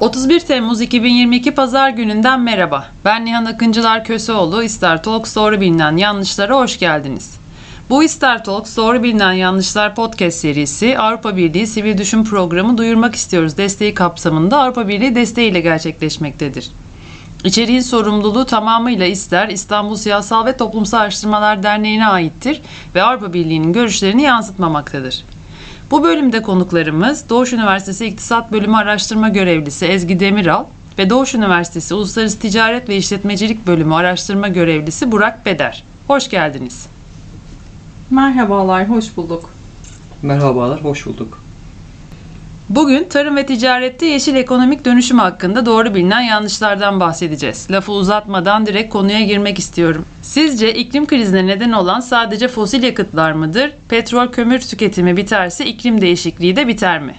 31 Temmuz 2022 Pazar gününden merhaba. Ben Nihan Akıncılar Köseoğlu. İster Talks doğru bilinen yanlışlara hoş geldiniz. Bu İster Talks doğru bilinen yanlışlar podcast serisi Avrupa Birliği Sivil Düşün Programı duyurmak istiyoruz desteği kapsamında Avrupa Birliği desteğiyle gerçekleşmektedir. İçeriğin sorumluluğu tamamıyla İster İstanbul Siyasal ve Toplumsal Araştırmalar Derneği'ne aittir ve Avrupa Birliği'nin görüşlerini yansıtmamaktadır. Bu bölümde konuklarımız Doğuş Üniversitesi İktisat Bölümü Araştırma Görevlisi Ezgi Demiral ve Doğuş Üniversitesi Uluslararası Ticaret ve İşletmecilik Bölümü Araştırma Görevlisi Burak Beder. Hoş geldiniz. Merhabalar, hoş bulduk. Merhabalar, hoş bulduk. Bugün tarım ve ticarette yeşil ekonomik dönüşüm hakkında doğru bilinen yanlışlardan bahsedeceğiz. Lafı uzatmadan direkt konuya girmek istiyorum. Sizce iklim krizine neden olan sadece fosil yakıtlar mıdır? Petrol kömür tüketimi biterse iklim değişikliği de biter mi?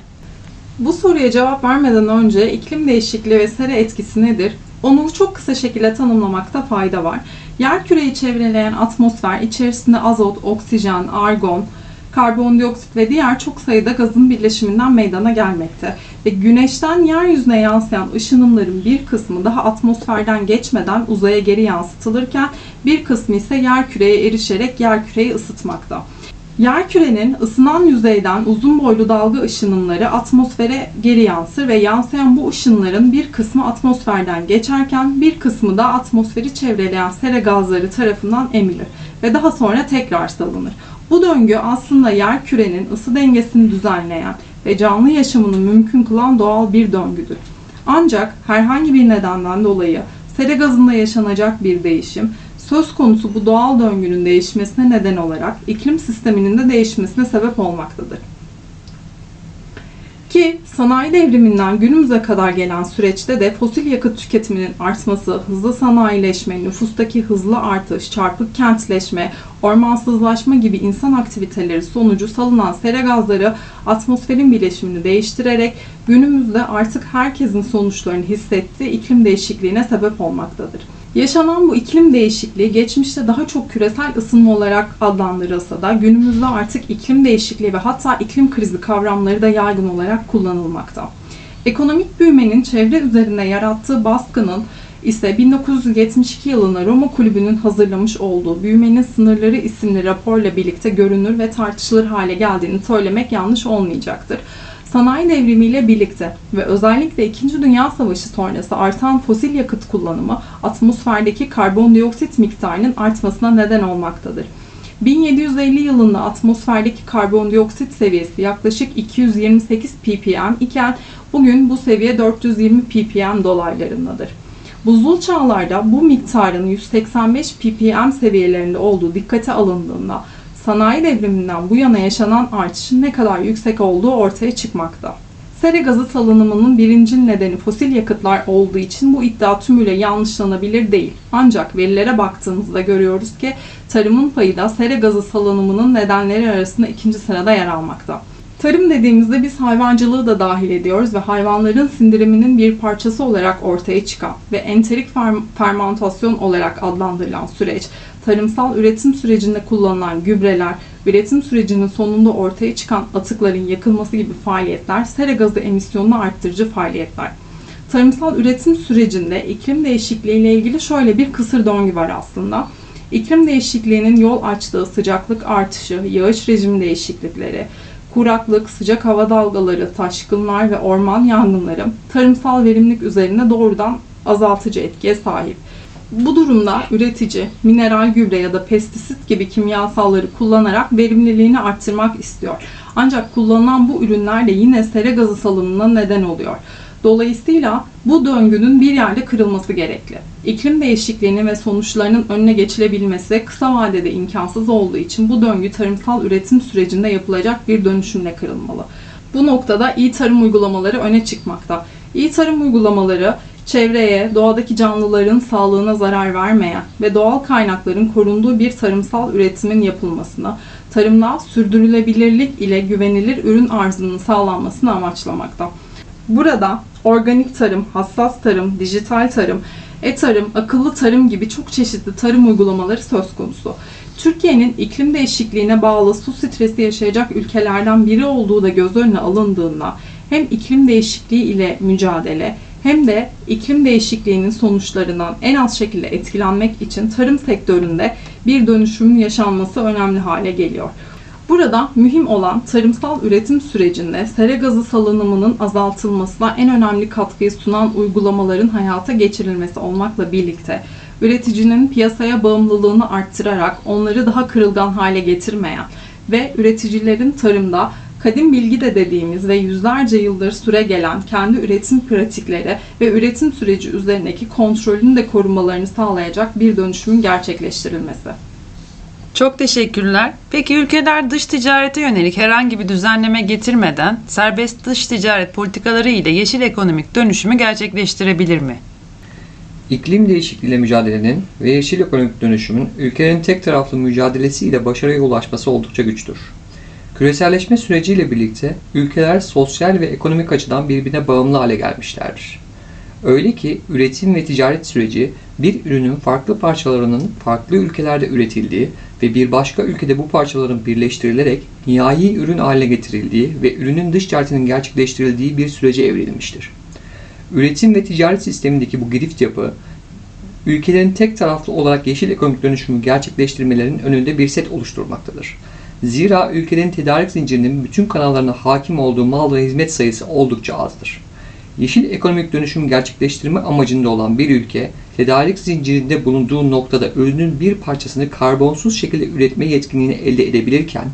Bu soruya cevap vermeden önce iklim değişikliği ve sera etkisi nedir? Onu çok kısa şekilde tanımlamakta fayda var. Yer küreyi çevreleyen atmosfer içerisinde azot, oksijen, argon, karbondioksit ve diğer çok sayıda gazın birleşiminden meydana gelmekte. Ve güneşten yeryüzüne yansıyan ışınımların bir kısmı daha atmosferden geçmeden uzaya geri yansıtılırken bir kısmı ise yer küreye erişerek yer küreyi ısıtmakta. Yer kürenin ısınan yüzeyden uzun boylu dalga ışınımları atmosfere geri yansır ve yansıyan bu ışınların bir kısmı atmosferden geçerken bir kısmı da atmosferi çevreleyen sera gazları tarafından emilir ve daha sonra tekrar salınır. Bu döngü aslında yer kürenin ısı dengesini düzenleyen ve canlı yaşamını mümkün kılan doğal bir döngüdür. Ancak herhangi bir nedenden dolayı sera gazında yaşanacak bir değişim söz konusu bu doğal döngünün değişmesine neden olarak iklim sisteminin de değişmesine sebep olmaktadır. Ki sanayi devriminden günümüze kadar gelen süreçte de fosil yakıt tüketiminin artması, hızlı sanayileşme, nüfustaki hızlı artış, çarpık kentleşme, ormansızlaşma gibi insan aktiviteleri sonucu salınan sera gazları atmosferin bileşimini değiştirerek günümüzde artık herkesin sonuçlarını hissettiği iklim değişikliğine sebep olmaktadır. Yaşanan bu iklim değişikliği geçmişte daha çok küresel ısınma olarak adlandırılsa da günümüzde artık iklim değişikliği ve hatta iklim krizi kavramları da yaygın olarak kullanılmakta. Ekonomik büyümenin çevre üzerinde yarattığı baskının ise 1972 yılında Roma Kulübü'nün hazırlamış olduğu Büyümenin Sınırları isimli raporla birlikte görünür ve tartışılır hale geldiğini söylemek yanlış olmayacaktır. Sanayi devrimiyle birlikte ve özellikle 2. Dünya Savaşı sonrası artan fosil yakıt kullanımı atmosferdeki karbondioksit miktarının artmasına neden olmaktadır. 1750 yılında atmosferdeki karbondioksit seviyesi yaklaşık 228 ppm iken bugün bu seviye 420 ppm dolaylarındadır. Buzul çağlarda bu miktarın 185 ppm seviyelerinde olduğu dikkate alındığında sanayi devriminden bu yana yaşanan artışın ne kadar yüksek olduğu ortaya çıkmakta. Sera gazı salınımının birinci nedeni fosil yakıtlar olduğu için bu iddia tümüyle yanlışlanabilir değil. Ancak verilere baktığımızda görüyoruz ki tarımın payı da sera gazı salınımının nedenleri arasında ikinci sırada yer almakta. Tarım dediğimizde biz hayvancılığı da dahil ediyoruz ve hayvanların sindiriminin bir parçası olarak ortaya çıkan ve enterik fermentasyon olarak adlandırılan süreç, tarımsal üretim sürecinde kullanılan gübreler, üretim sürecinin sonunda ortaya çıkan atıkların yakılması gibi faaliyetler sera gazı emisyonunu arttırıcı faaliyetler. Tarımsal üretim sürecinde iklim değişikliği ile ilgili şöyle bir kısır döngü var aslında. İklim değişikliğinin yol açtığı sıcaklık artışı, yağış rejimi değişiklikleri, kuraklık, sıcak hava dalgaları, taşkınlar ve orman yangınları tarımsal verimlilik üzerinde doğrudan azaltıcı etkiye sahip. Bu durumda üretici mineral gübre ya da pestisit gibi kimyasalları kullanarak verimliliğini arttırmak istiyor. Ancak kullanılan bu ürünler de yine sera gazı salınımına neden oluyor. Dolayısıyla bu döngünün bir yerde kırılması gerekli. İklim değişikliğinin ve sonuçlarının önüne geçilebilmesi kısa vadede imkansız olduğu için bu döngü tarımsal üretim sürecinde yapılacak bir dönüşümle kırılmalı. Bu noktada iyi tarım uygulamaları öne çıkmakta. İyi tarım uygulamaları çevreye, doğadaki canlıların sağlığına zarar vermeyen ve doğal kaynakların korunduğu bir tarımsal üretimin yapılmasını, tarımda sürdürülebilirlik ile güvenilir ürün arzının sağlanmasını amaçlamakta. Burada organik tarım, hassas tarım, dijital tarım, e-tarım, akıllı tarım gibi çok çeşitli tarım uygulamaları söz konusu. Türkiye'nin iklim değişikliğine bağlı su stresi yaşayacak ülkelerden biri olduğu da göz önüne alındığında hem iklim değişikliği ile mücadele hem de iklim değişikliğinin sonuçlarından en az şekilde etkilenmek için tarım sektöründe bir dönüşümün yaşanması önemli hale geliyor. Burada mühim olan tarımsal üretim sürecinde sera gazı salınımının azaltılmasına en önemli katkıyı sunan uygulamaların hayata geçirilmesi olmakla birlikte üreticinin piyasaya bağımlılığını arttırarak onları daha kırılgan hale getirmeyen ve üreticilerin tarımda kadim bilgi de dediğimiz ve yüzlerce yıldır süre gelen kendi üretim pratikleri ve üretim süreci üzerindeki kontrolünü de korumalarını sağlayacak bir dönüşümün gerçekleştirilmesi. Çok teşekkürler. Peki ülkeler dış ticarete yönelik herhangi bir düzenleme getirmeden serbest dış ticaret politikaları ile yeşil ekonomik dönüşümü gerçekleştirebilir mi? İklim değişikliğiyle mücadelenin ve yeşil ekonomik dönüşümün ülkelerin tek taraflı mücadelesiyle başarıya ulaşması oldukça güçtür. Küreselleşme süreciyle birlikte ülkeler sosyal ve ekonomik açıdan birbirine bağımlı hale gelmişlerdir. Öyle ki üretim ve ticaret süreci bir ürünün farklı parçalarının farklı ülkelerde üretildiği ve bir başka ülkede bu parçaların birleştirilerek nihai ürün haline getirildiği ve ürünün dış ticaretinin gerçekleştirildiği bir sürece evrilmiştir. Üretim ve ticaret sistemindeki bu girift yapı, ülkelerin tek taraflı olarak yeşil ekonomik dönüşümü gerçekleştirmelerinin önünde bir set oluşturmaktadır. Zira ülkelerin tedarik zincirinin bütün kanallarına hakim olduğu mal ve hizmet sayısı oldukça azdır. Yeşil ekonomik dönüşüm gerçekleştirme amacında olan bir ülke, tedarik zincirinde bulunduğu noktada ürünün bir parçasını karbonsuz şekilde üretme yetkinliğini elde edebilirken,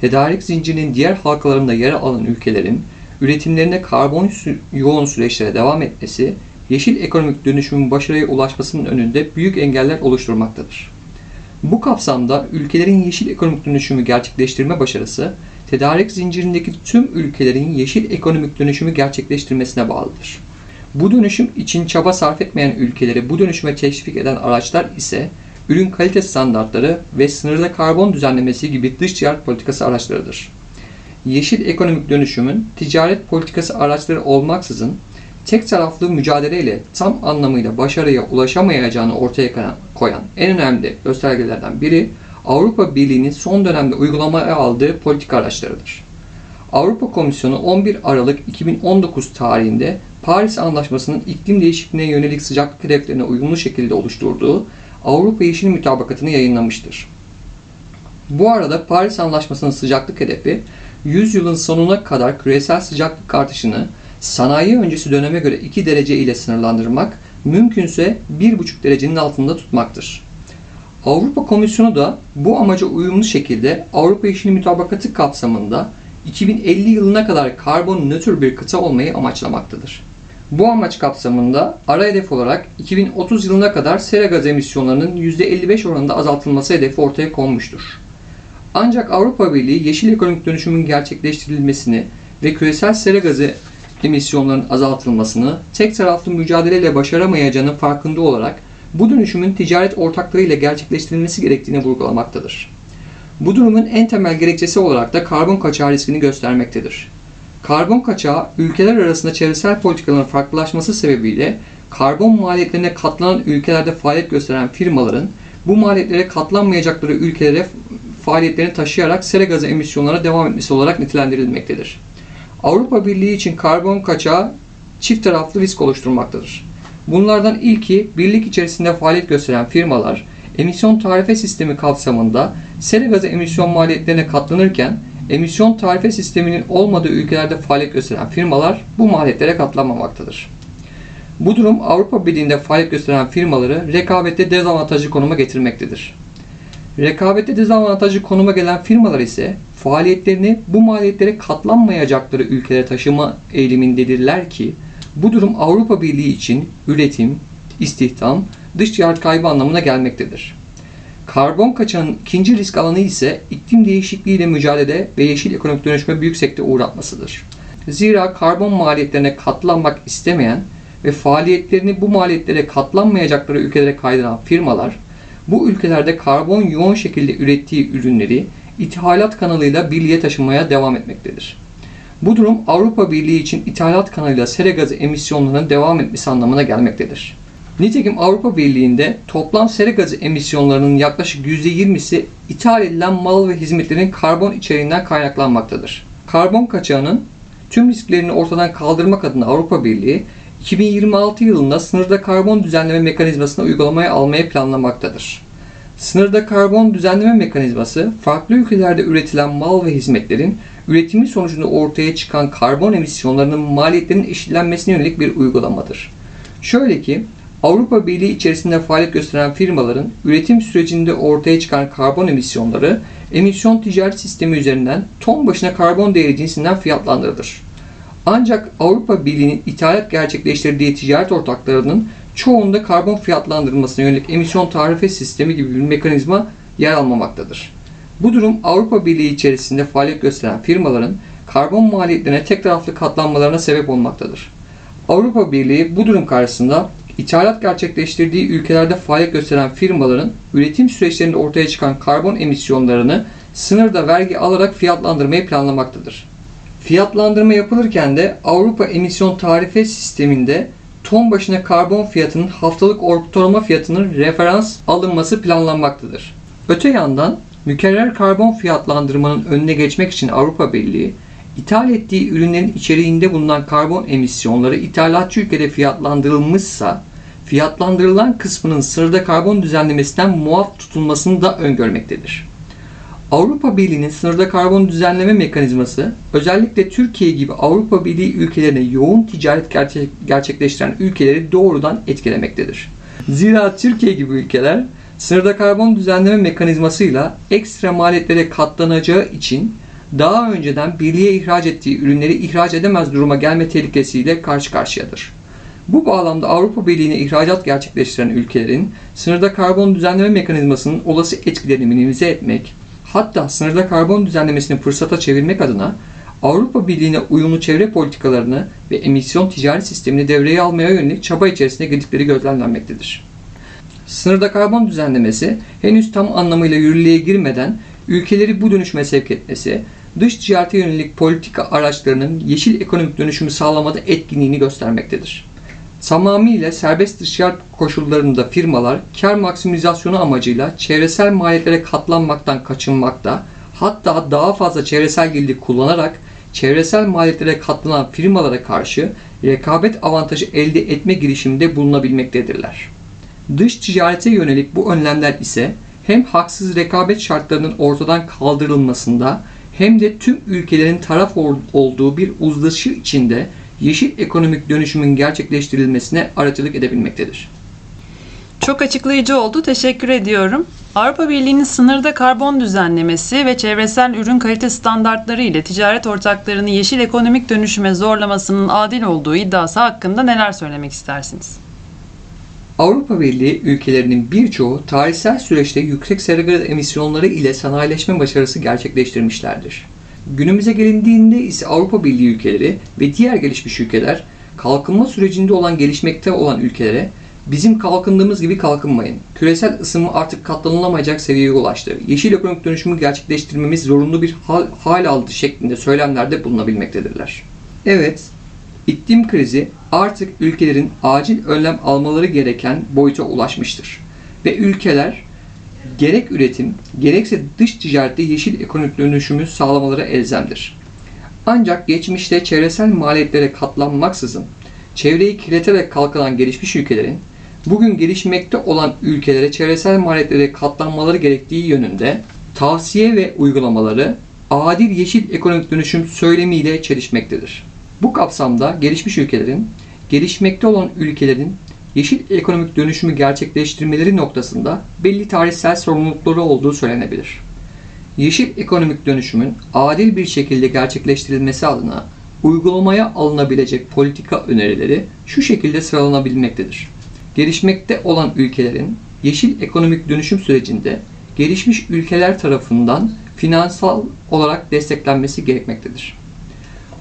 tedarik zincirinin diğer halkalarında yer alan ülkelerin üretimlerine karbon yoğun süreçlere devam etmesi, yeşil ekonomik dönüşümün başarıya ulaşmasının önünde büyük engeller oluşturmaktadır. Bu kapsamda ülkelerin yeşil ekonomik dönüşümü gerçekleştirme başarısı, tedarik zincirindeki tüm ülkelerin yeşil ekonomik dönüşümü gerçekleştirmesine bağlıdır. Bu dönüşüm için çaba sarf etmeyen ülkeleri bu dönüşüme teşvik eden araçlar ise ürün kalite standartları ve sınırda karbon düzenlemesi gibi dış ticaret politikası araçlarıdır. Yeşil ekonomik dönüşümün ticaret politikası araçları olmaksızın tek taraflı mücadeleyle tam anlamıyla başarıya ulaşamayacağını ortaya koyan en önemli göstergelerden biri Avrupa Birliği'nin son dönemde uygulamaya aldığı politika araçlarıdır. Avrupa Komisyonu 11 Aralık 2019 tarihinde Paris Anlaşması'nın iklim değişikliğine yönelik sıcaklık hedeflerine uyumlu şekilde oluşturduğu Avrupa Yeşil Mütabakatı'nı yayınlamıştır. Bu arada Paris Anlaşması'nın sıcaklık hedefi 100 yılın sonuna kadar küresel sıcaklık artışını sanayi öncesi döneme göre 2 derece ile sınırlandırmak, mümkünse 1,5 derecenin altında tutmaktır. Avrupa Komisyonu da bu amaca uyumlu şekilde Avrupa Yeşil Mütabakatı kapsamında 2050 yılına kadar karbon nötr bir kıta olmayı amaçlamaktadır. Bu amaç kapsamında ara hedef olarak 2030 yılına kadar sera gaz emisyonlarının %55 oranında azaltılması hedefi ortaya konmuştur. Ancak Avrupa Birliği yeşil ekonomik dönüşümün gerçekleştirilmesini ve küresel sera gazı emisyonların azaltılmasını tek taraflı mücadeleyle başaramayacağının farkında olarak bu dönüşümün ticaret ortaklarıyla gerçekleştirilmesi gerektiğini vurgulamaktadır. Bu durumun en temel gerekçesi olarak da karbon kaçağı riskini göstermektedir. Karbon kaçağı, ülkeler arasında çevresel politikaların farklılaşması sebebiyle karbon maliyetlerine katlanan ülkelerde faaliyet gösteren firmaların bu maliyetlere katlanmayacakları ülkelere faaliyetlerini taşıyarak sera gazı emisyonlarına devam etmesi olarak nitelendirilmektedir. Avrupa Birliği için karbon kaçağı çift taraflı risk oluşturmaktadır. Bunlardan ilki birlik içerisinde faaliyet gösteren firmalar emisyon tarife sistemi kapsamında sera gazı emisyon maliyetlerine katlanırken emisyon tarife sisteminin olmadığı ülkelerde faaliyet gösteren firmalar bu maliyetlere katlanmamaktadır. Bu durum Avrupa Birliği'nde faaliyet gösteren firmaları rekabette dezavantajlı konuma getirmektedir. Rekabette dezavantajlı konuma gelen firmalar ise faaliyetlerini bu maliyetlere katlanmayacakları ülkelere taşıma eğilimindedirler ki bu durum Avrupa Birliği için üretim, istihdam, dış ticaret kaybı anlamına gelmektedir. Karbon kaçağının ikinci risk alanı ise iklim değişikliğiyle mücadele ve yeşil ekonomik dönüşme büyük sekte uğratmasıdır. Zira karbon maliyetlerine katlanmak istemeyen ve faaliyetlerini bu maliyetlere katlanmayacakları ülkelere kaydıran firmalar, bu ülkelerde karbon yoğun şekilde ürettiği ürünleri ithalat kanalıyla birliğe taşımaya devam etmektedir. Bu durum Avrupa Birliği için ithalat kanalıyla sera gazı emisyonlarının devam etmesi anlamına gelmektedir. Nitekim Avrupa Birliği'nde toplam sera gazı emisyonlarının yaklaşık %20'si ithal edilen mal ve hizmetlerin karbon içeriğinden kaynaklanmaktadır. Karbon kaçağının tüm risklerini ortadan kaldırmak adına Avrupa Birliği 2026 yılında sınırda karbon düzenleme mekanizmasını uygulamaya almayı planlamaktadır. Sınırda karbon düzenleme mekanizması, farklı ülkelerde üretilen mal ve hizmetlerin üretimi sonucunda ortaya çıkan karbon emisyonlarının maliyetlerinin eşitlenmesine yönelik bir uygulamadır. Şöyle ki, Avrupa Birliği içerisinde faaliyet gösteren firmaların üretim sürecinde ortaya çıkan karbon emisyonları emisyon ticaret sistemi üzerinden ton başına karbon değeri cinsinden fiyatlandırılır. Ancak Avrupa Birliği'nin ithalat gerçekleştirdiği ticaret ortaklarının çoğunda karbon fiyatlandırılmasına yönelik emisyon tarife sistemi gibi bir mekanizma yer almamaktadır. Bu durum Avrupa Birliği içerisinde faaliyet gösteren firmaların karbon maliyetlerine tek taraflı katlanmalarına sebep olmaktadır. Avrupa Birliği bu durum karşısında ithalat gerçekleştirdiği ülkelerde faaliyet gösteren firmaların üretim süreçlerinde ortaya çıkan karbon emisyonlarını sınırda vergi alarak fiyatlandırmayı planlamaktadır. Fiyatlandırma yapılırken de Avrupa Emisyon Tarife Sistemi'nde ton başına karbon fiyatının haftalık ortalama fiyatının referans alınması planlanmaktadır. Öte yandan mükerrer karbon fiyatlandırmanın önüne geçmek için Avrupa Birliği, ithal ettiği ürünlerin içeriğinde bulunan karbon emisyonları ithalatçı ülkede fiyatlandırılmışsa, fiyatlandırılan kısmının sınırda karbon düzenlemesinden muaf tutulmasını da öngörmektedir. Avrupa Birliği'nin sınırda karbon düzenleme mekanizması özellikle Türkiye gibi Avrupa Birliği ülkelerine yoğun ticaret gerçek, gerçekleştiren ülkeleri doğrudan etkilemektedir. Zira Türkiye gibi ülkeler sınırda karbon düzenleme mekanizmasıyla ekstra maliyetlere katlanacağı için daha önceden birliğe ihraç ettiği ürünleri ihraç edemez duruma gelme tehlikesiyle karşı karşıyadır. Bu bağlamda Avrupa Birliği'ne ihracat gerçekleştiren ülkelerin sınırda karbon düzenleme mekanizmasının olası etkilerini minimize etmek, hatta sınırda karbon düzenlemesini fırsata çevirmek adına Avrupa Birliği'ne uyumlu çevre politikalarını ve emisyon ticaret sistemini devreye almaya yönelik çaba içerisinde girdikleri gözlemlenmektedir. Sınırda karbon düzenlemesi henüz tam anlamıyla yürürlüğe girmeden ülkeleri bu dönüşüme sevk etmesi, dış ticarete yönelik politika araçlarının yeşil ekonomik dönüşümü sağlamada etkinliğini göstermektedir. Tamamıyla serbest dış ticaret koşullarında firmalar kar maksimizasyonu amacıyla çevresel maliyetlere katlanmaktan kaçınmakta, hatta daha fazla çevresel girdi kullanarak çevresel maliyetlere katlanan firmalara karşı rekabet avantajı elde etme girişiminde bulunabilmektedirler. Dış ticarete yönelik bu önlemler ise hem haksız rekabet şartlarının ortadan kaldırılmasında hem de tüm ülkelerin taraf olduğu bir uzlaşı içinde yeşil ekonomik dönüşümün gerçekleştirilmesine aracılık edebilmektedir. Çok açıklayıcı oldu. Teşekkür ediyorum. Avrupa Birliği'nin sınırda karbon düzenlemesi ve çevresel ürün kalite standartları ile ticaret ortaklarını yeşil ekonomik dönüşüme zorlamasının adil olduğu iddiası hakkında neler söylemek istersiniz? Avrupa Birliği ülkelerinin birçoğu tarihsel süreçte yüksek sera emisyonları ile sanayileşme başarısı gerçekleştirmişlerdir. Günümüze gelindiğinde ise Avrupa Birliği ülkeleri ve diğer gelişmiş ülkeler kalkınma sürecinde olan gelişmekte olan ülkelere bizim kalkındığımız gibi kalkınmayın. Küresel ısınma artık katlanılamayacak seviyeye ulaştı. Yeşil ekonomik dönüşümü gerçekleştirmemiz zorunlu bir hal, hal aldı şeklinde söylemlerde bulunabilmektedirler. Evet, iklim krizi artık ülkelerin acil önlem almaları gereken boyuta ulaşmıştır. Ve ülkeler gerek üretim gerekse dış ticarette yeşil ekonomik dönüşümü sağlamaları elzemdir. Ancak geçmişte çevresel maliyetlere katlanmaksızın çevreyi kirleterek kalkınan gelişmiş ülkelerin bugün gelişmekte olan ülkelere çevresel maliyetlere katlanmaları gerektiği yönünde tavsiye ve uygulamaları adil yeşil ekonomik dönüşüm söylemiyle çelişmektedir. Bu kapsamda gelişmiş ülkelerin gelişmekte olan ülkelerin yeşil ekonomik dönüşümü gerçekleştirmeleri noktasında belli tarihsel sorumlulukları olduğu söylenebilir. Yeşil ekonomik dönüşümün adil bir şekilde gerçekleştirilmesi adına uygulamaya alınabilecek politika önerileri şu şekilde sıralanabilmektedir. Gelişmekte olan ülkelerin yeşil ekonomik dönüşüm sürecinde gelişmiş ülkeler tarafından finansal olarak desteklenmesi gerekmektedir.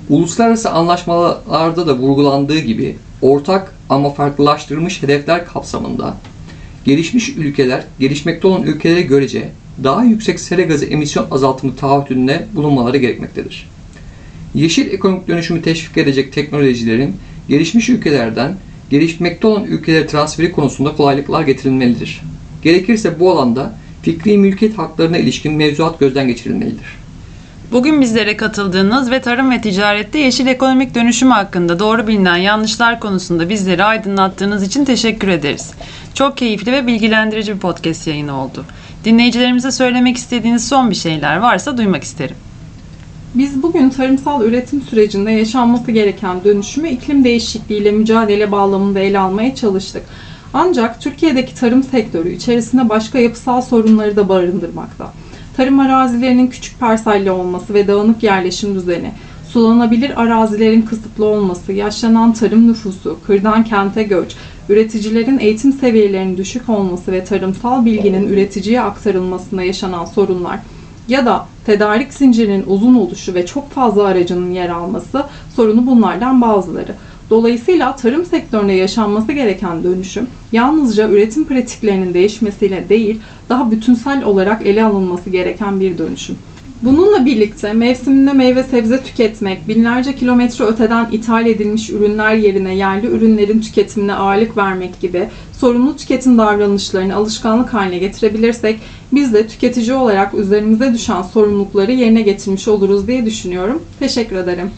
Uluslararası anlaşmalarda da vurgulandığı gibi ortak ama farklılaştırılmış hedefler kapsamında gelişmiş ülkeler gelişmekte olan ülkelere görece daha yüksek sera gazı emisyon azaltımı taahhütünde bulunmaları gerekmektedir. Yeşil ekonomik dönüşümü teşvik edecek teknolojilerin gelişmiş ülkelerden gelişmekte olan ülkelere transferi konusunda kolaylıklar getirilmelidir. Gerekirse bu alanda fikri mülkiyet haklarına ilişkin mevzuat gözden geçirilmelidir. Bugün bizlere katıldığınız ve tarım ve ticarette yeşil ekonomik dönüşüm hakkında doğru bilinen yanlışlar konusunda bizleri aydınlattığınız için teşekkür ederiz. Çok keyifli ve bilgilendirici bir podcast yayını oldu. Dinleyicilerimize söylemek istediğiniz son bir şeyler varsa duymak isterim. Biz bugün tarımsal üretim sürecinde yaşanması gereken dönüşümü iklim değişikliğiyle mücadele bağlamında ele almaya çalıştık. Ancak Türkiye'deki tarım sektörü içerisinde başka yapısal sorunları da barındırmakta. Tarım arazilerinin küçük parselli olması ve dağınık yerleşim düzeni, sulanabilir arazilerin kısıtlı olması, yaşlanan tarım nüfusu, kırdan kente göç, üreticilerin eğitim seviyelerinin düşük olması ve tarımsal bilginin üreticiye aktarılmasında yaşanan sorunlar ya da tedarik zincirinin uzun oluşu ve çok fazla aracının yer alması sorunu bunlardan bazıları. Dolayısıyla tarım sektöründe yaşanması gereken dönüşüm yalnızca üretim pratiklerinin değişmesiyle değil, daha bütünsel olarak ele alınması gereken bir dönüşüm. Bununla birlikte mevsiminde meyve sebze tüketmek, binlerce kilometre öteden ithal edilmiş ürünler yerine yerli ürünlerin tüketimine ağırlık vermek gibi sorumlu tüketim davranışlarını alışkanlık haline getirebilirsek biz de tüketici olarak üzerimize düşen sorumlulukları yerine getirmiş oluruz diye düşünüyorum. Teşekkür ederim.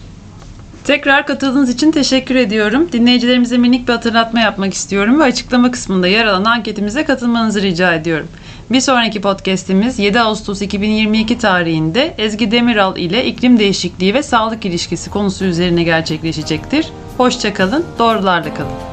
Tekrar katıldığınız için teşekkür ediyorum. Dinleyicilerimize minik bir hatırlatma yapmak istiyorum ve açıklama kısmında yer alan anketimize katılmanızı rica ediyorum. Bir sonraki podcast'imiz 7 Ağustos 2022 tarihinde Ezgi Demiral ile iklim değişikliği ve sağlık ilişkisi konusu üzerine gerçekleşecektir. Hoşçakalın, doğrularla kalın.